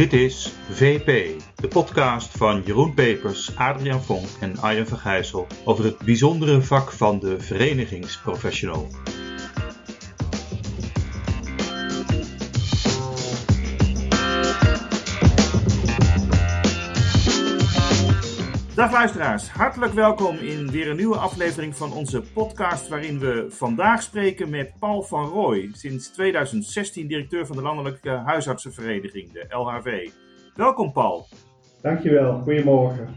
Dit is VP, de podcast van Jeroen Pepers, Adriaan Vonk en Arjen Vergijssel over het bijzondere vak van de verenigingsprofessional. Dag luisteraars, hartelijk welkom in weer een nieuwe aflevering van onze podcast waarin we vandaag spreken met Paul van Rooij, sinds 2016 directeur van de Landelijke Huisartsenvereniging, de LHV. Welkom Paul. Dankjewel, goedemorgen.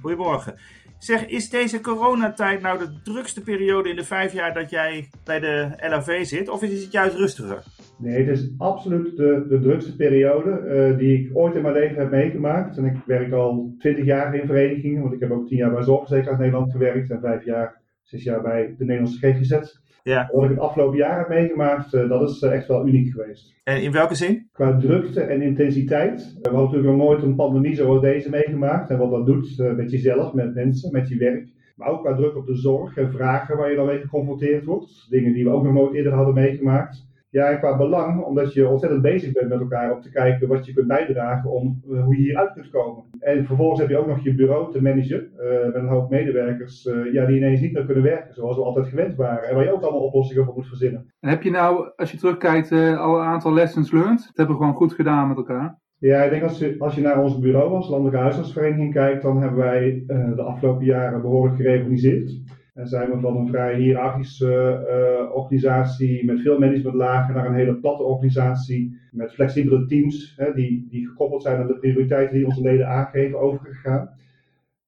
Goedemorgen. Zeg, is deze coronatijd nou de drukste periode in de vijf jaar dat jij bij de LHV zit, of is het juist rustiger? Nee, het is absoluut de, de drukste periode uh, die ik ooit in mijn leven heb meegemaakt. En ik werk al twintig jaar in verenigingen, want ik heb ook tien jaar bij Zorgverzekeraars Nederland gewerkt en vijf jaar, zes jaar bij de Nederlandse GGZ. Ja. Wat ik het afgelopen jaar heb meegemaakt, uh, dat is uh, echt wel uniek geweest. En in welke zin? Qua drukte en intensiteit. We hadden natuurlijk nog nooit een pandemie zoals deze meegemaakt. En wat dat doet met jezelf, met mensen, met je werk. Maar ook qua druk op de zorg en vragen waar je dan mee geconfronteerd wordt. Dingen die we ook nog nooit eerder hadden meegemaakt. Ja, qua belang, omdat je ontzettend bezig bent met elkaar om te kijken wat je kunt bijdragen om uh, hoe je hieruit kunt komen. En vervolgens heb je ook nog je bureau te managen uh, met een hoop medewerkers uh, ja, die ineens niet meer kunnen werken zoals we altijd gewend waren. En waar je ook allemaal oplossingen voor moet verzinnen. En heb je nou, als je terugkijkt, al een aantal lessons learned? Dat hebben we gewoon goed gedaan met elkaar. Ja, ik denk als je, als je naar ons bureau als Landelijke Huisartsvereniging kijkt, dan hebben wij de afgelopen jaren behoorlijk gereorganiseerd. En zijn we van een vrij hiërarchische uh, organisatie met veel managementlagen naar een hele platte organisatie met flexibele teams hè, die, die gekoppeld zijn aan de prioriteiten die onze leden aangeven overgegaan.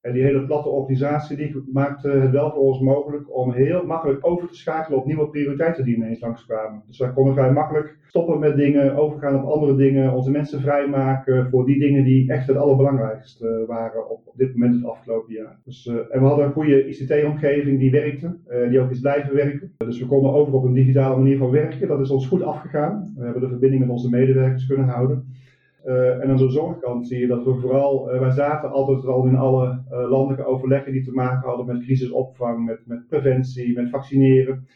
En die hele platte organisatie die maakte het wel voor ons mogelijk om heel makkelijk over te schakelen op nieuwe prioriteiten die ineens langskwamen. Dus wij konden vrij makkelijk stoppen met dingen, overgaan op andere dingen, onze mensen vrijmaken voor die dingen die echt het allerbelangrijkste waren op, dit moment het afgelopen jaar. Dus, uh, en we hadden een goede ICT-omgeving die werkte, uh, die ook is blijven werken. Dus we konden over op een digitale manier van werken. Dat is ons goed afgegaan. We hebben de verbinding met onze medewerkers kunnen houden. Uh, en aan de zorgkant zie je dat we vooral, uh, wij zaten altijd al in alle uh, landelijke overleggen die te maken hadden met crisisopvang, met, met preventie, met vaccineren.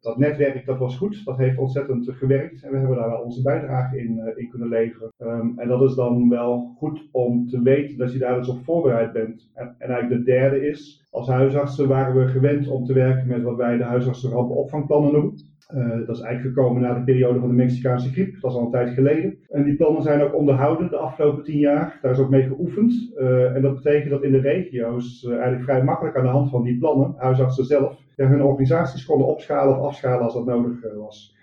Dat netwerk, dat was goed, dat heeft ontzettend gewerkt en we hebben daar wel onze bijdrage in, kunnen leveren. Um, en dat is dan wel goed om te weten dat je daar dus op voorbereid bent. En, en eigenlijk de derde is, als huisartsen waren we gewend om te werken met wat wij de huisartsen rampenopvangplannen noemen. Uh, dat is eigenlijk gekomen na de periode van de Mexicaanse griep. Dat is al een tijd geleden. En die plannen zijn ook onderhouden de afgelopen tien jaar. Daar is ook mee geoefend. Uh, en dat betekent dat in de regio's uh, eigenlijk vrij makkelijk aan de hand van die plannen, huisartsen zelf, hun organisaties konden opschalen of afschalen als dat nodig was.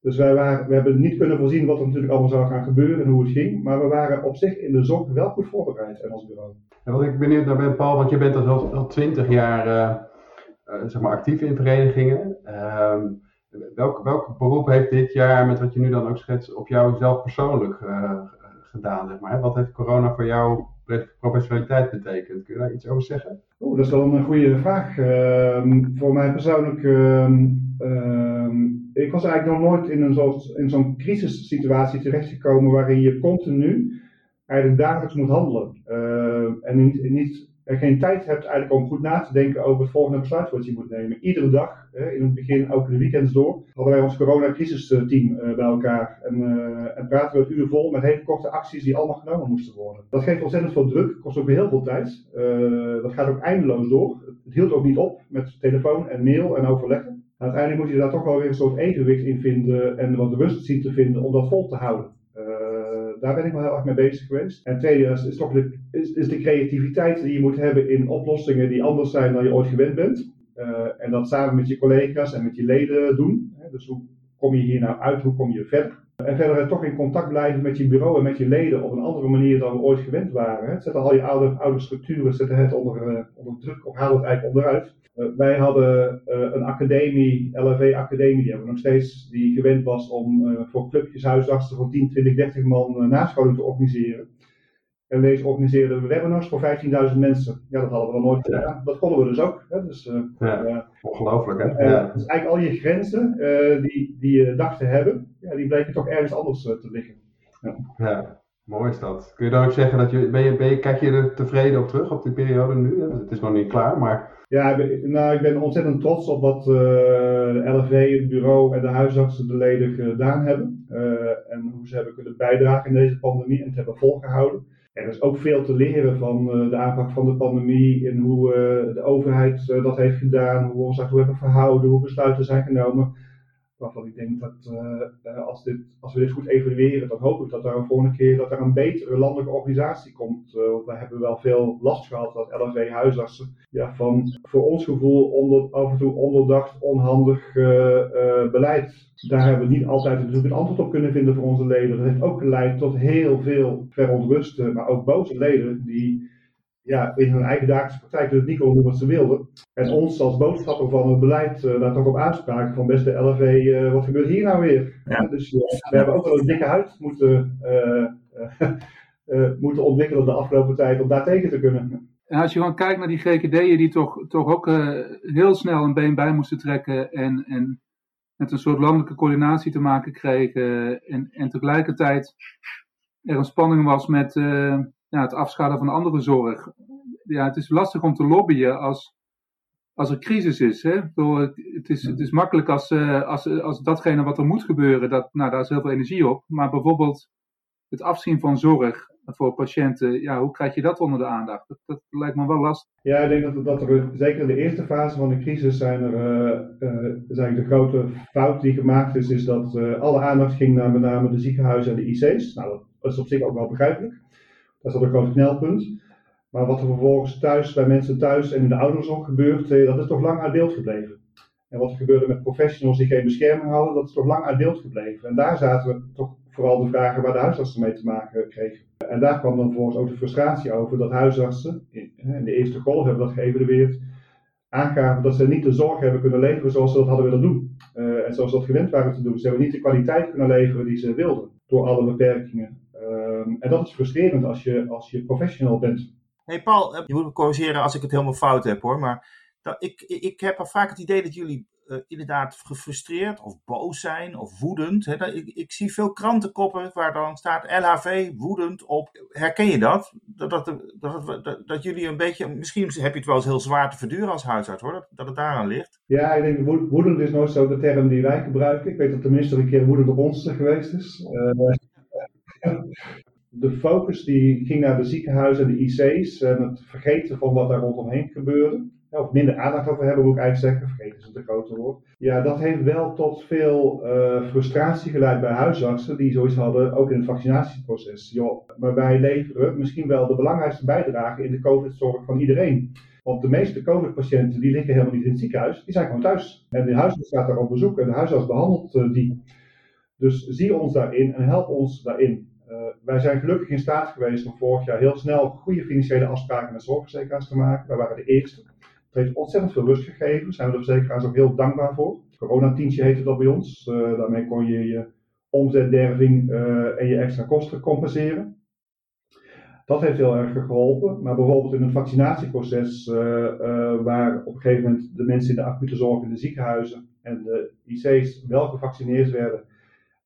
Dus wij waren, we hebben niet kunnen voorzien wat er natuurlijk allemaal zou gaan gebeuren en hoe het ging. Maar we waren op zich in de zorg wel goed voorbereid in ons bureau. En wat ik benieuwd naar ben, Paul, want je bent al twintig jaar zeg maar actief in verenigingen. Ehm, Welk, welk beroep heeft dit jaar, met wat je nu dan ook schetst, op jou zelf persoonlijk uh, gedaan? Zeg maar? Wat heeft corona voor jou professionaliteit betekend? Kun je daar iets over zeggen? Oeh, dat is wel een goede vraag. Uh, voor mij persoonlijk, uh, ik was eigenlijk nog nooit in, een in zo'n crisissituatie terechtgekomen waarin je continu eigenlijk dagelijks moet handelen. en niet, niet geen tijd hebt eigenlijk om goed na te denken over het volgende besluit wat je moet nemen. Iedere dag, in het begin ook de weekends door, hadden wij ons coronacrisisteam uh, bij elkaar. En, uh, en praten we het uur vol met hele korte acties die allemaal genomen moesten worden. Dat geeft ontzettend veel druk, kost ook weer heel veel tijd. Uh, dat gaat ook eindeloos door. Het hield ook niet op met telefoon en mail en overleggen. uiteindelijk moet je daar toch wel weer een soort evenwicht in vinden en wat rust zien te vinden om dat vol te houden daar ben ik wel heel erg mee bezig geweest. En tweede is, is toch de, is, is, de creativiteit die je moet hebben in oplossingen die anders zijn dan je ooit gewend bent. Uh, en dat samen met je collega's en met je leden doen. Dus hoe kom je hier nou uit, hoe kom je verder? En verder toch in contact blijven met je bureau en met je leden op een andere manier dan we ooit gewend waren. Zet al je oude, oude structuren, zet het onder, uh, onder druk of haal het eigenlijk onderuit. Uh, wij hadden een academie, LRV Academie, die hebben we nog steeds, die gewend was om voor clubjes, huisartsen van 10, 20, 30 man nascholing te organiseren. En organiseerden we webinars voor 15.000 mensen. Ja, dat hadden we nog nooit gedaan. Dat konden we dus ook. Hè? Dus, ja, ongelooflijk hè? Ja. Dus eigenlijk al je grenzen die, die je dacht te hebben, ja, die bleken toch ergens anders te liggen. Ja. Mooi is dat. Kun je dan ook zeggen dat je, ben je, ben je, kijk je er tevreden op terug, op die periode nu? Het is nog niet klaar, maar Ja, nou, ik ben ontzettend trots op wat uh, de LFV, het bureau en de huisartsen de leden gedaan hebben. Uh, en hoe ze hebben kunnen bijdragen in deze pandemie en het hebben volgehouden. Er is ook veel te leren van uh, de aanpak van de pandemie en hoe de overheid dat heeft gedaan, hoe we ons daartoe hebben verhouden, hoe besluiten zijn genomen waarvan ik denk dat uh, als, dit, als we dit goed evalueren, dan hoop ik dat er een volgende keer dat er een betere landelijke organisatie komt. Uh, we hebben wel veel last gehad als LNV huisartsen. Ja, van voor ons gevoel onder, af en toe onderdacht, onhandig beleid. Daar hebben we niet altijd een antwoord op kunnen vinden voor onze leden. Dat heeft ook geleid tot heel veel verontrusten, maar ook boze leden die ja, in hun eigen dagelijkse praktijk het niet konden doen wat ze wilden. En ons als boodschapper van het beleid uh, daar toch op aanspraken van beste LFV, uh, eh, wat gebeurt hier nou weer? Ja. Dus uh, we hebben ook wel een dikke huid moeten, moeten ontwikkelen de afgelopen tijd om daar tegen te kunnen. En als je gewoon kijkt naar die GKD'en die toch, toch ook heel snel een been bij moesten trekken en, en met een soort landelijke coördinatie te maken kregen en, en tegelijkertijd er een spanning was met ja, het afschalen van andere zorg. Ja, het is lastig om te lobbyen als, als er crisis is. Hè? Het, is, het is makkelijk als, uh, als, als datgene wat er moet gebeuren, dat, nou, daar is heel veel energie op. Maar bijvoorbeeld het afzien van zorg voor patiënten, ja, hoe krijg je dat onder de aandacht? Dat, dat lijkt me wel lastig. Ja, ik denk dat, dat er zeker in de eerste fase van de crisis zijn er, uh, uh, de grote fout die gemaakt is, is dat alle aandacht ging naar met name de ziekenhuizen en de IC's. Nou, dat is op zich ook wel begrijpelijk. Dat is al een knelpunt. Maar wat er vervolgens thuis, bij mensen thuis en in de ouderenzorg gebeurt, eh, dat is toch lang uit beeld gebleven. En wat er gebeurde met professionals die geen bescherming hadden, dat is toch lang uit beeld gebleven. En daar zaten we toch vooral de vragen waar de huisartsen mee te maken kregen. En daar kwam dan vervolgens ook de frustratie over dat huisartsen, in de eerste golf hebben we dat geëvalueerd, aangaven dat ze niet de zorg hebben kunnen leveren zoals ze dat hadden willen doen. Uh, en zoals ze dat gewend waren te doen. Ze hebben niet de kwaliteit kunnen leveren die ze wilden, door alle beperkingen. Um, en dat is frustrerend als je, als je professional bent. Hey Paul, eh, je moet me corrigeren als ik het helemaal fout heb hoor, maar dat, ik, ik heb vaak het idee dat jullie uh, inderdaad gefrustreerd of boos zijn of woedend. Hè? Ik, ik, zie veel krantenkoppen waar dan staat LHV woedend op. Herken je dat? Dat, dat, dat, dat, dat jullie een beetje, misschien heb je het wel eens heel zwaar te verduren als huisarts hoor, dat, dat het daaraan ligt. Ja, ik denk woedend is nooit zo de term die wij gebruiken. Ik weet dat de minister een keer woedend op ons geweest is. Uh, de focus die ging naar de ziekenhuizen en de IC's en het vergeten van wat daar rondomheen gebeurde. Of minder aandacht over hebben, moet ik eigenlijk zeggen. Vergeten is te grote woord. Ja, dat heeft wel tot veel uh, frustratie geleid bij huisartsen die zoiets hadden, ook in het vaccinatieproces. Joh, maar wij leveren misschien wel de belangrijkste bijdrage in de COVID-zorg van iedereen. Want de meeste COVID-patiënten die liggen helemaal niet in het ziekenhuis, die zijn gewoon thuis. En de huisarts gaat daar op bezoek en de huisarts behandelt uh, die. Dus zie ons daarin en help ons daarin. Wij zijn gelukkig in staat geweest om vorig jaar heel snel goede financiële afspraken met zorgverzekeraars te maken. Wij waren de eerste. Het heeft ontzettend veel rust gegeven. Daar zijn we de verzekeraars ook heel dankbaar voor. Corona-tientje heette dat bij ons. Uh, daarmee kon je je omzetderving uh, en je extra kosten compenseren. Dat heeft heel erg geholpen. Maar bijvoorbeeld in het vaccinatieproces, waar op een gegeven moment de mensen in de acute zorg in de ziekenhuizen en de IC's wel gevaccineerd werden,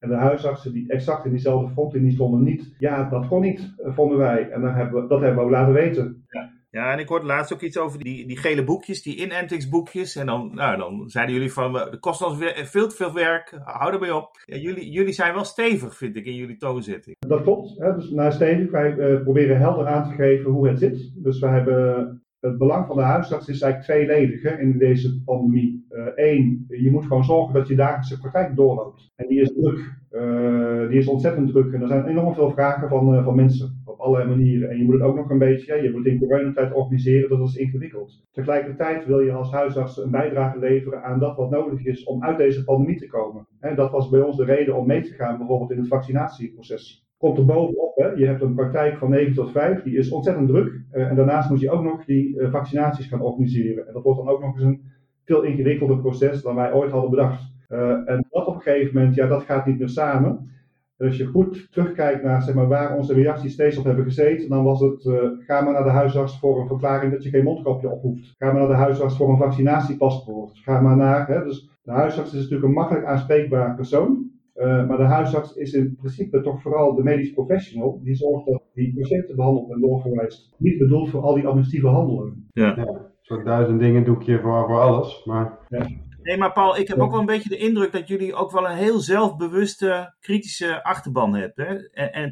en de huisartsen die exact in diezelfde frontlinie stonden niet. Ja, dat kon niet, eh, vonden wij. En dat hebben we, dat hebben we ook laten weten. Ja. Ja, en ik hoorde laatst ook iets over die, die gele boekjes, die inentingsboekjes. En dan, nou, dan zeiden jullie van, het kost ons veel te veel werk, hou erbij op. Ja, jullie, jullie zijn wel stevig, vind ik, in jullie toonzetting. Dat klopt. Hè? Dus naar stevig, wij uh, proberen helder aan te geven hoe het zit. Dus we hebben het belang van de huisarts is eigenlijk tweeledig in deze pandemie. Eén, uh, je moet gewoon zorgen dat je dagelijkse praktijk doorloopt. En die is druk. Uh, die is ontzettend druk. En er zijn enorm veel vragen van, uh, van mensen. Op allerlei manieren. En je moet het ook nog een beetje, je moet in coronatijd organiseren. Dat is ingewikkeld. Tegelijkertijd wil je als huisarts een bijdrage leveren aan dat wat nodig is om uit deze pandemie te komen. En dat was bij ons de reden om mee te gaan, bijvoorbeeld in het vaccinatieproces komt er bovenop. Hè. Je hebt een praktijk van 9 tot 5, die is ontzettend druk. Uh, en daarnaast moet je ook nog die uh, vaccinaties gaan organiseren. En dat wordt dan ook nog eens een veel ingewikkelder proces dan wij ooit hadden bedacht. Uh, en dat op een gegeven moment, ja, dat gaat niet meer samen. En als je goed terugkijkt naar zeg maar, waar onze reacties steeds op hebben gezeten, dan was het: ga maar naar de huisarts voor een verklaring dat je geen mondkapje op hoeft. Ga maar naar de huisarts voor een vaccinatiepaspoort. Ga maar naar. Hè, dus de huisarts is natuurlijk een makkelijk aanspreekbaar persoon. Uh, maar de huisarts is in principe toch vooral de medisch professional die zorgt dat die patiënten behandeld en doorgewijst. Niet bedoeld voor al die administratieve handelingen. Ja. ja. soort duizend dingen doekje voor, voor alles. Maar... Ja. Nee, maar Paul, ik heb ook wel een beetje de indruk dat jullie ook wel een heel zelfbewuste, kritische achterban hebben. Hè? En, en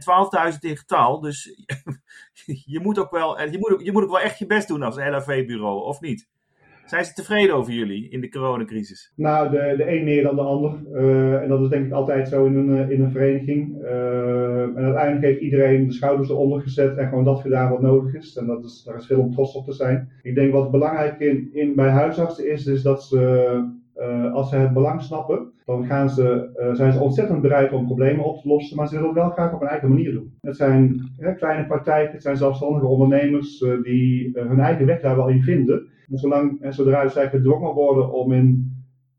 12.000 in getal, dus je moet, ook wel, je, moet, je moet ook wel echt je best doen als LAV-bureau, of niet? Zijn ze tevreden over jullie in de coronacrisis? Nou, de, de een meer dan de ander. Uh, en dat is denk ik altijd zo in een, in een vereniging. Uh, en uiteindelijk heeft iedereen de schouders eronder gezet en gewoon dat gedaan wat nodig is. En dat is, daar is veel om trots op te zijn. Ik denk wat belangrijk in, in, bij huisartsen is, is dat ze als ze het belang snappen, dan gaan ze, zijn ze ontzettend bereid om problemen op te lossen, maar ze willen het wel graag op hun eigen manier doen. Het zijn kleine praktijken, het zijn zelfstandige ondernemers die hun eigen weg daar wel in vinden. En zolang en zodra zij gedwongen worden om in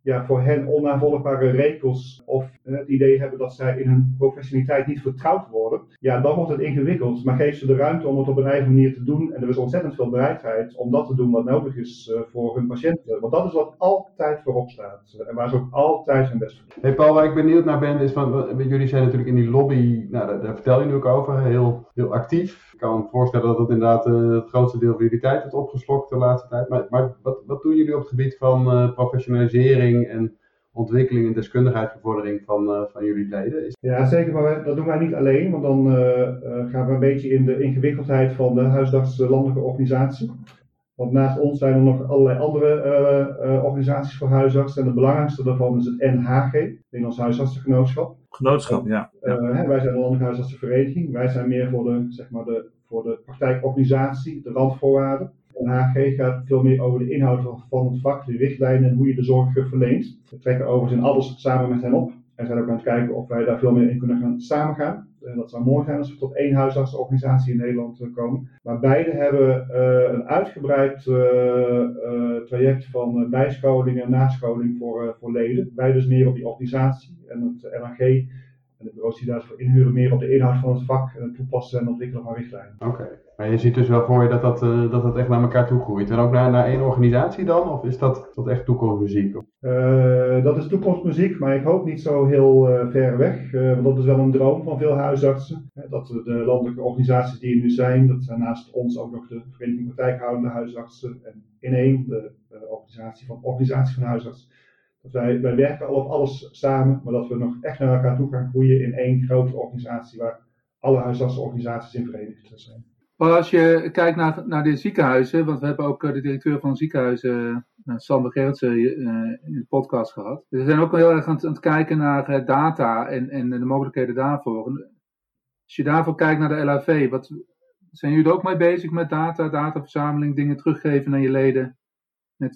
ja, voor hen onnavolgbare regels of het idee hebben dat zij in hun professionaliteit niet vertrouwd worden, ja, dan wordt het ingewikkeld. Maar geef ze de ruimte om het op een eigen manier te doen. En er is ontzettend veel bereidheid om dat te doen wat nodig is uh, voor hun patiënten. Want dat is wat altijd voorop staat. Uh, en waar ze ook altijd hun best voor doen. Hey Paul, waar ik benieuwd naar ben, is van, jullie zijn natuurlijk in die lobby, nou, daar, vertel je nu ook over, heel, heel actief. Ik kan me voorstellen dat het inderdaad het grootste deel van jullie tijd heeft opgeslokt de laatste tijd. Maar, maar wat, wat doen jullie op het gebied van professionalisering en ontwikkeling en deskundigheidsbevordering van, uh, van jullie leden? Is... Ja, zeker, maar wij, dat doen wij niet alleen, want dan uh, uh, gaan we een beetje in de ingewikkeldheid van de huisartsen landelijke organisatie. Want naast ons zijn er nog allerlei andere organisaties voor huisartsen en de belangrijkste daarvan is het NHG, Nederlands Huisartsengenootschap. Genootschap, ja. ja. Hè, wij zijn de Landelijke Huisartsenvereniging, wij zijn meer voor de, zeg maar de, voor de praktijkorganisatie, de randvoorwaarden. En HG gaat veel meer over de inhoud van het vak, de richtlijnen en hoe je de zorg verleent. We trekken overigens in alles samen met hen op. En zijn ook aan het kijken of wij daar veel meer in kunnen gaan samengaan. En dat zou mooi zijn als we tot één huisartsenorganisatie in Nederland komen. Maar beide hebben uh, een uitgebreid uh, traject van bijscholing en nascholing voor, voor leden. Wij dus meer op die organisatie en het LAG en de bureaus die daarvoor inhuren meer op de inhoud van het vak en het toepassen en ontwikkelen van richtlijnen. Oké, maar je ziet dus wel voor je dat dat, uh, dat, dat echt naar elkaar toe groeit. En ook naar, naar één organisatie dan? Of is dat, dat echt toekomstmuziek? Uh, dat is toekomstmuziek, maar ik hoop niet zo heel uh, ver weg. want dat is wel een droom van veel huisartsen. dat de landelijke organisaties die er nu zijn, dat zijn naast ons ook nog de Vereniging Praktijkhoudende Huisartsen en in één de organisatie van Organisatie van Huisartsen wij, werken al op alles samen, maar dat we nog echt naar elkaar toe gaan groeien in één grote organisatie waar alle huisartsenorganisaties in verenigd zijn. Maar als je kijkt naar, naar de ziekenhuizen, want we hebben ook de directeur van ziekenhuizen, Sander Gerritsen, in de podcast gehad. We zijn ook heel erg aan het, aan het kijken naar data en, en de mogelijkheden daarvoor. Als je daarvoor kijkt naar de LAV, wat, zijn jullie er ook mee bezig met data, dataverzameling, dingen teruggeven naar je leden?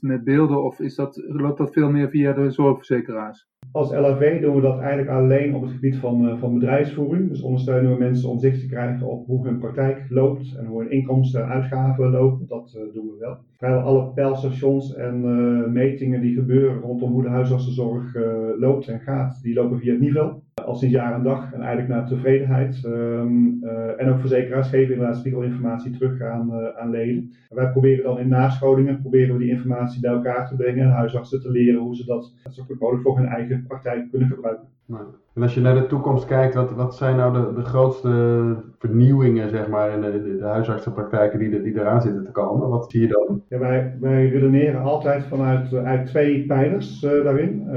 Met, beelden of is dat, loopt dat veel meer via de zorgverzekeraars? Als LAV doen we dat eigenlijk alleen op het gebied van, uh, van bedrijfsvoering. Dus ondersteunen we mensen om zicht te krijgen op hoe hun praktijk loopt en hoe hun inkomsten en uitgaven lopen. Dat uh, doen we wel. Vrijwel alle pijlstations en uh, metingen die gebeuren rondom hoe de huisartsenzorg loopt en gaat, die lopen via het niveau al sinds jaar en dag en eigenlijk naar tevredenheid. Um, uh, en ook verzekeraars geven inderdaad spiegelinformatie terug aan, uh, aan leden. En wij proberen dan in nascholingen proberen we die informatie bij elkaar te brengen en huisartsen te leren hoe ze dat zo goed mogelijk voor hun eigen praktijk kunnen gebruiken. Nou, en als je naar de toekomst kijkt, wat, wat zijn nou de, de grootste vernieuwingen zeg maar, in de, de, huisartsenpraktijken die, die eraan zitten te komen? Wat zie je dan? Ja, wij, wij redeneren altijd vanuit uit twee pijlers uh, daarin. Uh,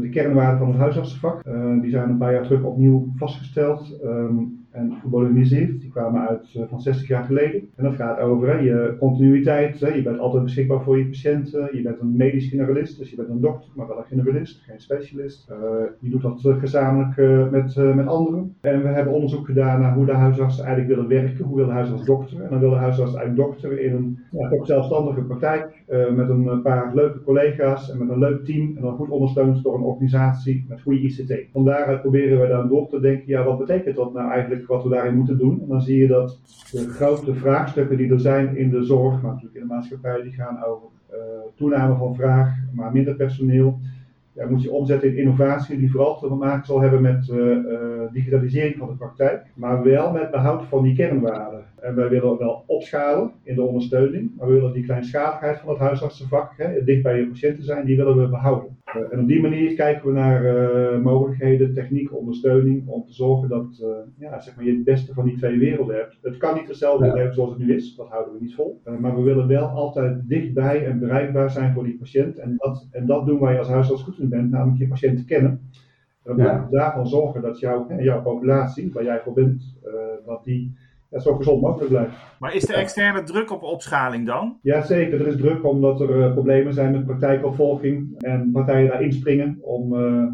de kernwaarden van het huisartsenvak. Die zijn een paar jaar terug opnieuw vastgesteld. Um, en gemoderniseerd. Die kwamen uit uh, van 60 jaar geleden. En dat gaat over je continuïteit. Hè, je bent altijd beschikbaar voor je patiënten. Je bent een medisch generalist, dus je bent een dokter, maar wel een generalist, geen specialist. Uh, je doet dat uh, gezamenlijk met, met anderen. En we hebben onderzoek gedaan naar hoe de huisartsen eigenlijk willen werken. Hoe wil de huisarts dokter? En dan wil de huisarts eigenlijk dokter in een ja, toch zelfstandige praktijk. met een paar leuke collega's en met een leuk team. En dan goed ondersteund door een organisatie met goede ICT. Van daaruit proberen we dan door te denken, ja wat betekent dat nou eigenlijk wat we daarin moeten doen. En dan zie je dat de grote vraagstukken die er zijn in de zorg, maar natuurlijk in de maatschappij, die gaan over uh, toename van vraag, maar minder personeel. Ja, moet je omzetten in innovatie die vooral te maken zal hebben met uh, uh, digitalisering van de praktijk, maar wel met behoud van die kernwaarden. En wij willen wel opschalen in de ondersteuning, maar we willen die kleinschaligheid van het huisartsenvak, hè, dicht bij je patiënten zijn, die willen we behouden. En op die manier kijken we naar mogelijkheden, techniek, ondersteuning om te zorgen dat ja, zeg maar je het beste van die twee werelden hebt. Het kan niet hetzelfde ja. hebben zoals het nu is, dat houden we niet vol. maar we willen wel altijd dichtbij en bereikbaar zijn voor die patiënt. En dat, en dat doen wij als huisarts goed in bent, namelijk je patiënt kennen. Je daarvan zorgen dat jouw, jouw populatie, waar jij voor bent, dat die ja, zo gezond mogelijk blijft. Maar is er externe druk op opschaling dan? Jazeker, er is druk omdat er uh, problemen zijn met praktijkopvolging en partijen daar inspringen om uh,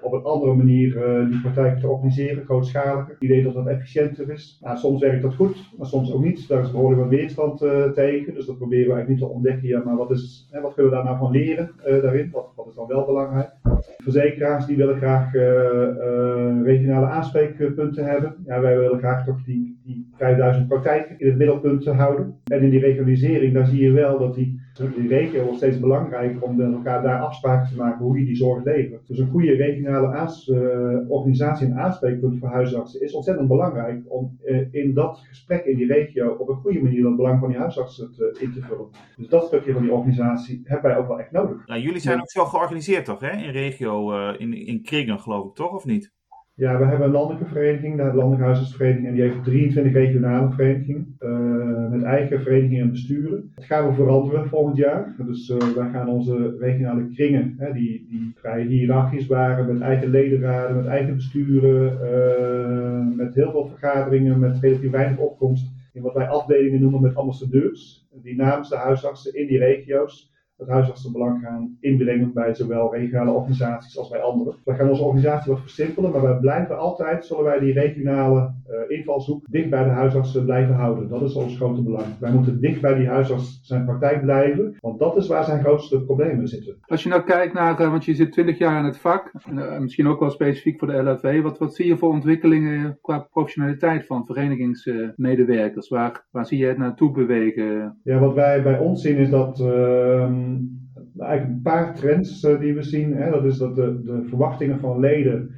op een andere manier die praktijken te organiseren, grootschaliger. Het idee dat dat efficiënter is. Nou, soms werkt dat goed, maar soms ook niet. Daar is behoorlijk wat weerstand tegen, dus dat proberen we eigenlijk niet te ontdekken. Ja, maar wat, is, hè, wat kunnen we daar nou van leren daarin? Wat, wat is dan wel belangrijk? Verzekeraars die willen graag regionale aanspreekpunten hebben. Ja, wij willen graag toch die, die 5000 praktijken in het middelpunt houden. En in die regionalisering, daar zie je wel dat die, die regio wordt steeds belangrijker om met elkaar daar afspraken te maken hoe je die zorg levert. Dus een goede regionale uh, organisatie en aanspreekpunt voor huisartsen is ontzettend belangrijk om uh, in dat gesprek in die regio op een goede manier dat belang van die huisartsen te, in te vullen. Dus dat stukje van die organisatie hebben wij ook wel echt nodig. Nou, jullie zijn ook zo georganiseerd toch, hè? in regio, uh, in, in kringen geloof ik toch, of niet? Ja, we hebben een landelijke vereniging, de Landelijke Huisartsvereniging, en die heeft 23 regionale verenigingen uh, met eigen verenigingen en besturen. Dat gaan we veranderen volgend jaar. Dus uh, wij gaan onze regionale kringen, hè, die, die vrij hiërarchisch waren, met eigen ledenraden, met eigen besturen, uh, met heel veel vergaderingen, met relatief weinig opkomst, in wat wij afdelingen noemen met ambassadeurs, die namens de huisartsen in die regio's het huisartsenbelang gaan inbrengen bij zowel regionale organisaties als bij anderen. We gaan onze organisatie wat versimpelen, maar wij blijven altijd, zullen wij die regionale uh, invalshoek dicht bij de huisartsen blijven houden. Dat is ons grote belang. Wij moeten dicht bij die huisarts zijn praktijk blijven, want dat is waar zijn grootste problemen zitten. Als je nou kijkt naar, uh, want je zit 20 jaar in het vak, uh, misschien ook wel specifiek voor de LFV, wat, wat zie je voor ontwikkelingen qua professionaliteit van verenigingsmedewerkers? waar, waar zie je het naartoe bewegen? Ja, wat wij bij ons zien is dat ehm, eigenlijk een paar trends uh, die we zien. Hè, dat is dat de, de verwachtingen van leden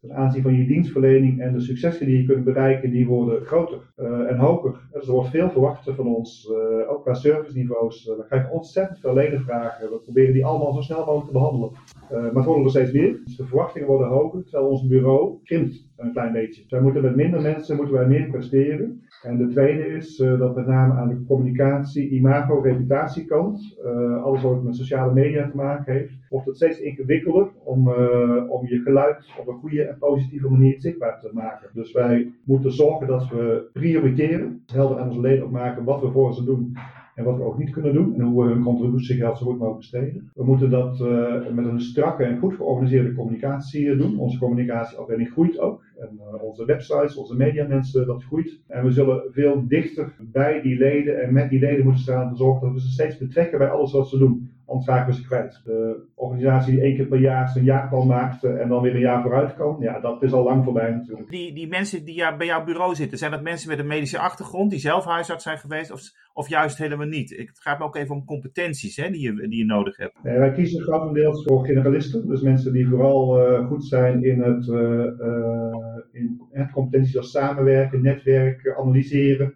ten aanzien van je dienstverlening en de successen die je kunt bereiken, die worden groter uh, en hoger. Dus er wordt veel verwacht van ons, uh, ook qua serviceniveaus. we krijgen ontzettend veel ledenvragen. We proberen die allemaal zo snel mogelijk te behandelen. maar het worden er steeds meer. Dus de verwachtingen worden hoger, terwijl ons bureau krimpt een klein beetje. Wij moeten met minder mensen moeten wij meer presteren. En de tweede is uh, dat met name aan de communicatie, imago, reputatiekant, uh, alles wat met sociale media te maken heeft, wordt het steeds ingewikkelder om, uh, om je geluid op een goede en positieve manier zichtbaar te maken. Dus wij moeten zorgen dat we prioriteren, helder aan onze leden opmaken wat we voor ze doen en wat we ook niet kunnen doen en hoe we hun contributiegeld zo goed mogelijk besteden. We moeten dat uh, met een strakke en goed georganiseerde communicatie doen. Onze communicatieafdeling groeit ook. En onze websites, onze mediamensen, dat groeit. En we zullen veel dichter bij die leden en met die leden moeten staan om te zorgen dat we ze steeds betrekken bij alles wat ze doen anders raken we ze kwijt. De organisatie die één keer per jaar zijn jaarplan maakt en dan weer een jaar vooruit kan, ja, dat is al lang voorbij natuurlijk. Die, die mensen die bij jouw bureau zitten, zijn dat mensen met een medische achtergrond die zelf huisarts zijn geweest of, of juist helemaal niet? Het gaat me ook even om competenties hè, die, je, die je nodig hebt. Nee, wij kiezen grotendeels voor generalisten, dus mensen die vooral uh, goed zijn in het, uh, uh, in het competenties als samenwerken, netwerken, analyseren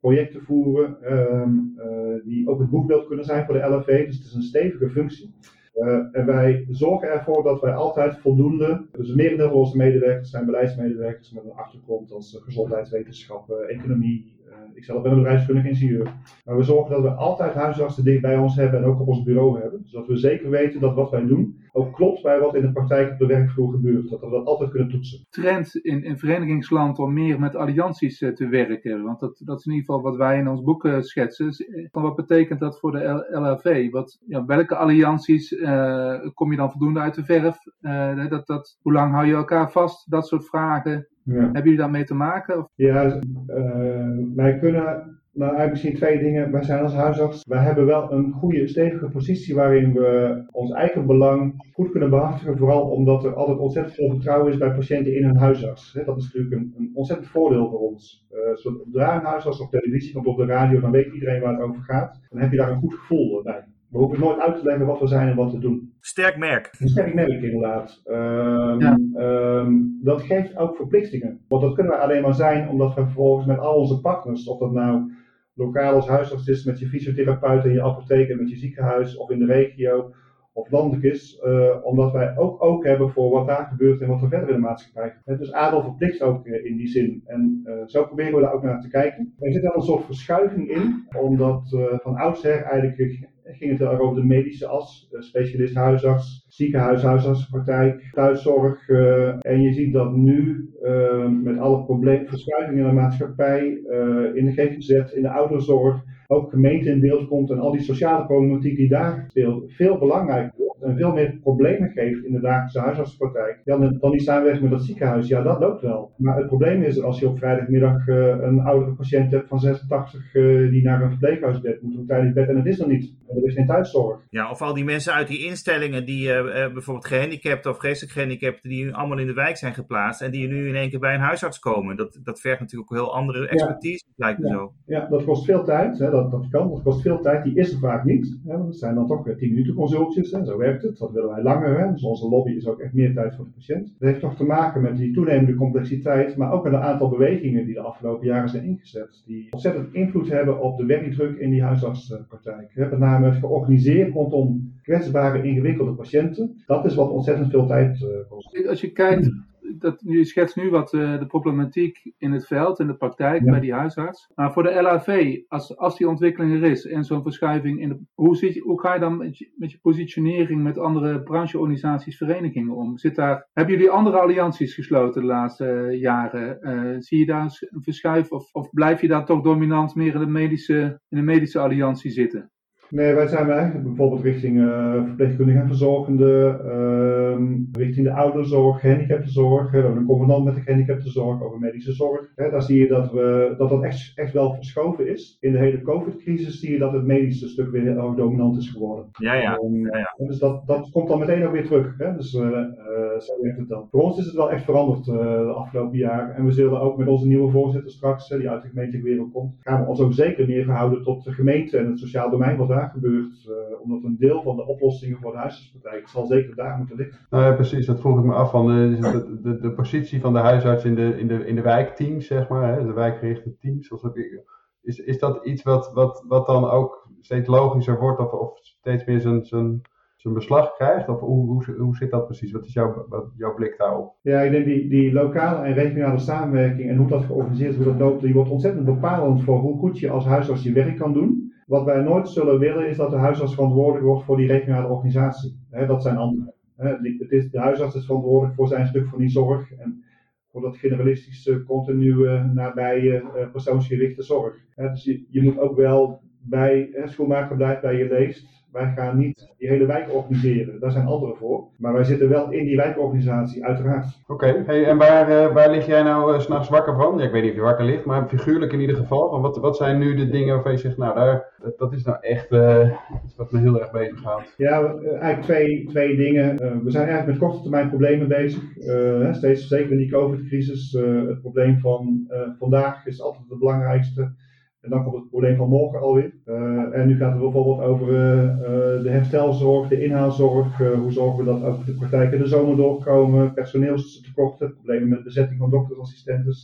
projecten voeren, um, uh, die ook het boekbeeld kunnen zijn voor de LFV. Dus het is een stevige functie. Uh, en wij zorgen ervoor dat wij altijd voldoende, dus een merendeel van onze medewerkers zijn beleidsmedewerkers met een achtergrond als gezondheidswetenschappen, economie, ik zelf ben een bedrijfskundig ingenieur. Maar we zorgen dat we altijd huisartsen dicht bij ons hebben en ook op ons bureau hebben. Zodat we zeker weten dat wat wij doen ook klopt bij wat in de praktijk op de werkvloer gebeurt. Dat we dat altijd kunnen toetsen. Trend in, in verenigingsland om meer met allianties uh, te werken. Want dat, dat is in ieder geval wat wij in ons boek uh, schetsen. Eh, van wat betekent dat voor de LHV? Wat, ja, welke allianties uh, kom je dan voldoende uit de verf? dat, dat, hoe lang hou je elkaar vast? Dat soort vragen. Ja. Hebben jullie daarmee te maken? Of? Ja, wij kunnen nou, eigenlijk misschien twee dingen. Wij zijn als huisarts, wij hebben wel een goede, stevige positie waarin we ons eigen belang goed kunnen behartigen. Vooral omdat er altijd ontzettend veel vertrouwen is bij patiënten in hun huisarts. Dat is natuurlijk een, een ontzettend voordeel voor ons. Uh, zodra een huisarts op televisie komt op de radio, dan weet iedereen waar het over gaat. Dan heb je daar een goed gevoel bij. We hoeven nooit uit te leggen wat we zijn en wat we doen. Sterk merk. Een sterk merk inderdaad. Um, ja. um, dat geeft ook verplichtingen. Want dat kunnen we alleen maar zijn omdat we vervolgens met al onze partners, of dat nou lokaal als huisarts is met je fysiotherapeut en je apotheek en met je ziekenhuis of in de regio, of landelijk is, eh, omdat wij ook ook hebben voor wat daar gebeurt en wat er verder in de maatschappij gebeurt. Dus adel verplicht ook uh, in die zin. En uh, zo proberen we daar ook naar te kijken. Er zit wel een soort verschuiving in, omdat van oudsher eigenlijk ging het heel over de medische as, specialist, huisarts, ziekenhuis, huisartsenpraktijk, thuiszorg. en je ziet dat nu met alle problemen, verschuivingen in de maatschappij, in de GGZ, in de ouderenzorg, ook gemeente in beeld komt en al die sociale problematiek die daar speelt, veel belangrijker en veel meer problemen geeft in de dagelijkse huisartspraktijk dan, dan die samenwerking met dat ziekenhuis. Ja, dat loopt wel. Maar het probleem is als je op vrijdagmiddag uh, een oudere patiënt hebt van 86 uh, eh, die naar een verpleeghuisbed moet, een tijdelijk bed en het is er niet. Er is geen thuiszorg. Ja, of al die mensen uit die instellingen die uh, bijvoorbeeld gehandicapten of geestelijk gehandicapten die allemaal in de wijk zijn geplaatst en die nu in één keer bij een huisarts komen. Dat, dat vergt natuurlijk ook heel andere expertise, ja. lijkt me ja. zo. Ja, dat kost veel tijd. Hè. Dat, dat kan, dat kost veel tijd. Die is er vaak niet. Hè. Dat zijn dan toch 10 minuten consultjes. Hè. Zo werkt het. Dat willen wij langer. Hè. Dus onze lobby is ook echt meer tijd voor de patiënt. Dat heeft toch te maken met die toenemende complexiteit, maar ook met een aantal bewegingen die de afgelopen jaren zijn ingezet. Die ontzettend invloed hebben op de werkdruk in die huisartspraktijk. Met name het georganiseerd rondom kwetsbare, ingewikkelde patiënten. Dat is wat ontzettend veel tijd uh, kost. Als je kijkt dat, je schetst nu wat uh, de problematiek in het veld, in de praktijk, bij die huisarts. Maar voor de LAV, als, als die ontwikkeling er is en zo'n verschuiving in de. Hoe, zit je, hoe ga je dan met je, met je positionering met andere brancheorganisaties, verenigingen om? Zit daar, hebben jullie andere allianties gesloten de laatste uh, jaren? Uh, zie je daar een verschuif of, of blijf je daar toch dominant meer in de medische, in de medische alliantie zitten? Nee, wij zijn eigenlijk bijvoorbeeld richting uh, verpleegkundigen en verzorgenden, uh, richting de ouderzorg, gehandicaptenzorg. We hebben een convenant met de gehandicaptenzorg over medische zorg. Hè, daar zie je dat we, dat, dat echt, echt wel verschoven is. In de hele COVID-crisis zie je dat het medische stuk weer heel erg dominant is geworden. Ja, ja. Um, ja, ja. Dus dat, dat komt dan meteen ook weer terug. Hè? Dus uh, zo werkt het dan. Voor ons is het wel echt veranderd de afgelopen jaren. En we zullen ook met onze nieuwe voorzitter straks, die uit de gemeentelijke wereld komt, gaan we ons ook zeker meer verhouden tot de gemeente en het sociaal domein wat daar gebeurt, omdat een deel van de oplossingen voor de huisartspraktijk zal zeker daar moeten liggen. Nou ja, precies, dat vroeg ik me af van de, de, de, positie van de huisarts in de, in de, in de wijkteams, zeg maar, hè, de wijkgerichte teams. Is, is dat iets wat, wat, wat dan ook steeds logischer wordt of, steeds meer zijn, zijn zijn beslag krijgt? Of hoe, hoe, zit dat precies? Wat is jouw, wat, jouw blik daarop? Ja, ik denk die, die lokale en regionale samenwerking en hoe dat georganiseerd wordt, loopt, die wordt ontzettend bepalend voor hoe goed je als huisarts je werk kan doen. Wat wij nooit zullen willen is dat de huisarts verantwoordelijk wordt voor die regionale organisatie. dat zijn anderen. het is, de huisarts is verantwoordelijk voor zijn stuk van die zorg en voor dat generalistische, continue, nabije, uh, persoonsgerichte zorg. dus je, je, moet ook wel bij, schoenmaker blijft bij je leest, wij gaan niet die hele wijk organiseren, daar zijn anderen voor. Maar wij zitten wel in die wijkorganisatie, uiteraard. Oké, hey, en waar, uh, waar lig jij nou uh, s'nachts wakker van? Ja, ik weet niet of je wakker ligt, maar figuurlijk in ieder geval. Van wat, wat zijn nu de dingen waarvan je zegt, nou, daar, dat, dat is nou echt uh, iets wat me heel erg bezighoudt? Ja, eigenlijk twee, twee dingen. we zijn eigenlijk met korte termijn problemen bezig. steeds, zeker in die COVID-crisis. het probleem van vandaag is altijd het belangrijkste. En dan komt het probleem van morgen alweer. Uh, en nu gaat het bijvoorbeeld over uh, de herstelzorg, de inhaalzorg. hoe zorgen we dat ook de praktijken de zomer doorkomen, personeelstekorten, problemen met bezetting van doktersassistenten.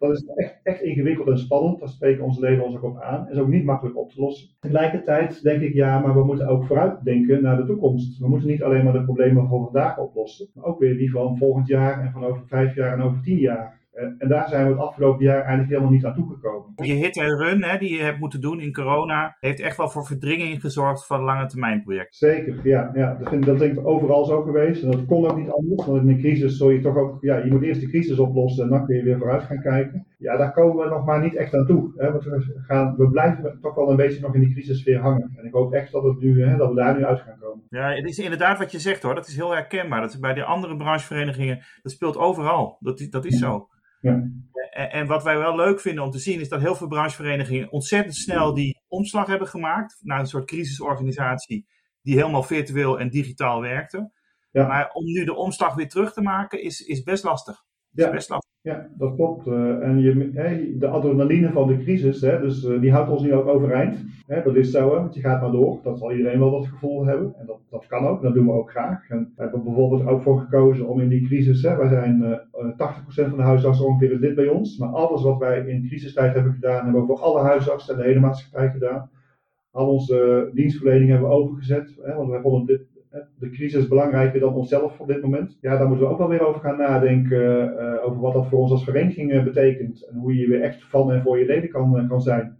Dat is echt, echt ingewikkeld en spannend. Daar spreken onze leden ons ook op aan. Is ook niet makkelijk op te lossen. Tegelijkertijd denk ik ja, maar we moeten ook vooruitdenken naar de toekomst. We moeten niet alleen maar de problemen van vandaag oplossen, maar ook weer die van volgend jaar en van over vijf jaar en over tien jaar. Eh, en daar zijn we het afgelopen jaar eigenlijk helemaal niet aan toegekomen. Je hit en run hè, die je hebt moeten doen in corona, heeft echt wel voor verdringing gezorgd van lange termijn projecten. Zeker, ja. ja. Dat, vind, dat denk ik overal zo geweest. En dat kon ook niet anders. Want in een crisis zul je toch ook, ja, je moet eerst de crisis oplossen en dan kun je weer vooruit gaan kijken. Ja, daar komen we nog maar niet echt aan toe. Hè, want we, gaan, we blijven toch wel een beetje nog in die crisissfeer hangen. En ik hoop echt dat, het nu, hè, dat we daar nu uit gaan komen. Ja, het is inderdaad wat je zegt hoor. Dat is heel herkenbaar. Dat is bij de andere brancheverenigingen, dat speelt overal. Dat, dat is zo. Ja. En, wat wij wel leuk vinden om te zien is dat heel veel brancheverenigingen ontzettend snel die omslag hebben gemaakt naar een soort crisisorganisatie die helemaal virtueel en digitaal werkte. Ja. Maar om nu de omslag weer terug te maken is, is best lastig. Ja. Best lastig. Ja, dat klopt. Uh, en je, hey, de adrenaline van de crisis, hè, dus, uh, die houdt ons nu ook overeind. Hè, dat is zo, hè, want je gaat maar door. Dat zal iedereen wel dat gevoel hebben. En dat, dat kan ook, dat doen we ook graag. En we hebben bijvoorbeeld ook voor gekozen om in die crisis, hè, wij zijn uh, eh, 80% van de huisartsen ongeveer is dit bij ons. Maar alles wat wij in crisistijd hebben gedaan, hebben we voor alle huisartsen en de hele maatschappij gedaan. Al onze dienstverlening hebben we opengezet. Hè, want wij vonden dit, de crisis belangrijker dan onszelf op dit moment. Ja, daar moeten we ook wel weer over gaan nadenken. over wat dat voor ons als vereniging betekent. En hoe je weer echt van en voor je leden kan, kan zijn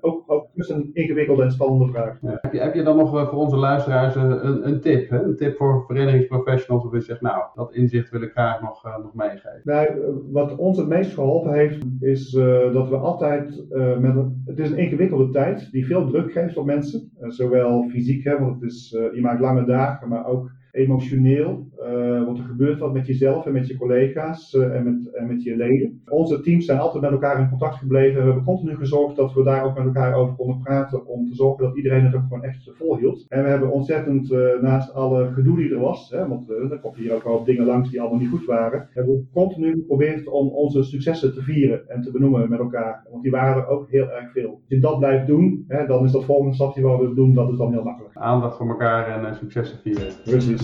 ook, ook dus een ingewikkelde en spannende vraag. Heb, je, heb je dan nog eh, voor onze luisteraars eh, een, een tip? Hè? Een tip voor verenigingsprofessionals of je zegt, nou, dat inzicht wil ik graag nog, uh, nog meegeven? Nou, wat ons het meest geholpen heeft, is dat we altijd met een, het is een ingewikkelde tijd die veel druk geeft op mensen. zowel fysiek, hè, want het is, je maakt lange dagen, maar ook emotioneel. Uh, want er gebeurt wat met jezelf en met je collega's uh, en, met, en met je leden. Onze teams zijn altijd met elkaar in contact gebleven. We hebben continu gezorgd dat we daar ook met elkaar over konden praten. Om te zorgen dat iedereen het ook gewoon echt volhield. En we hebben ontzettend, uh, naast alle gedoe die er was, hè, want er komt hier ook al dingen langs die allemaal niet goed waren. Hebben we continu geprobeerd om onze successen te vieren en te benoemen met elkaar. Want die waren er ook heel erg veel. Als je dat blijft doen, hè, dan is dat volgende stapje wat we doen, dat is dan heel makkelijk. Aandacht voor elkaar en successen vieren. Precies.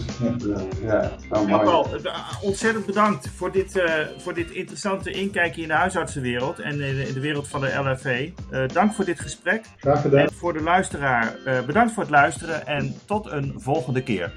Ja, nou, ja, Paul, ontzettend bedankt voor dit, uh, voor dit interessante inkijkje in de huisartsenwereld en in de wereld van de LFV. Uh, eh, dank voor dit gesprek. Graag gedaan. En voor de luisteraar, uh, bedankt voor het luisteren en tot een volgende keer.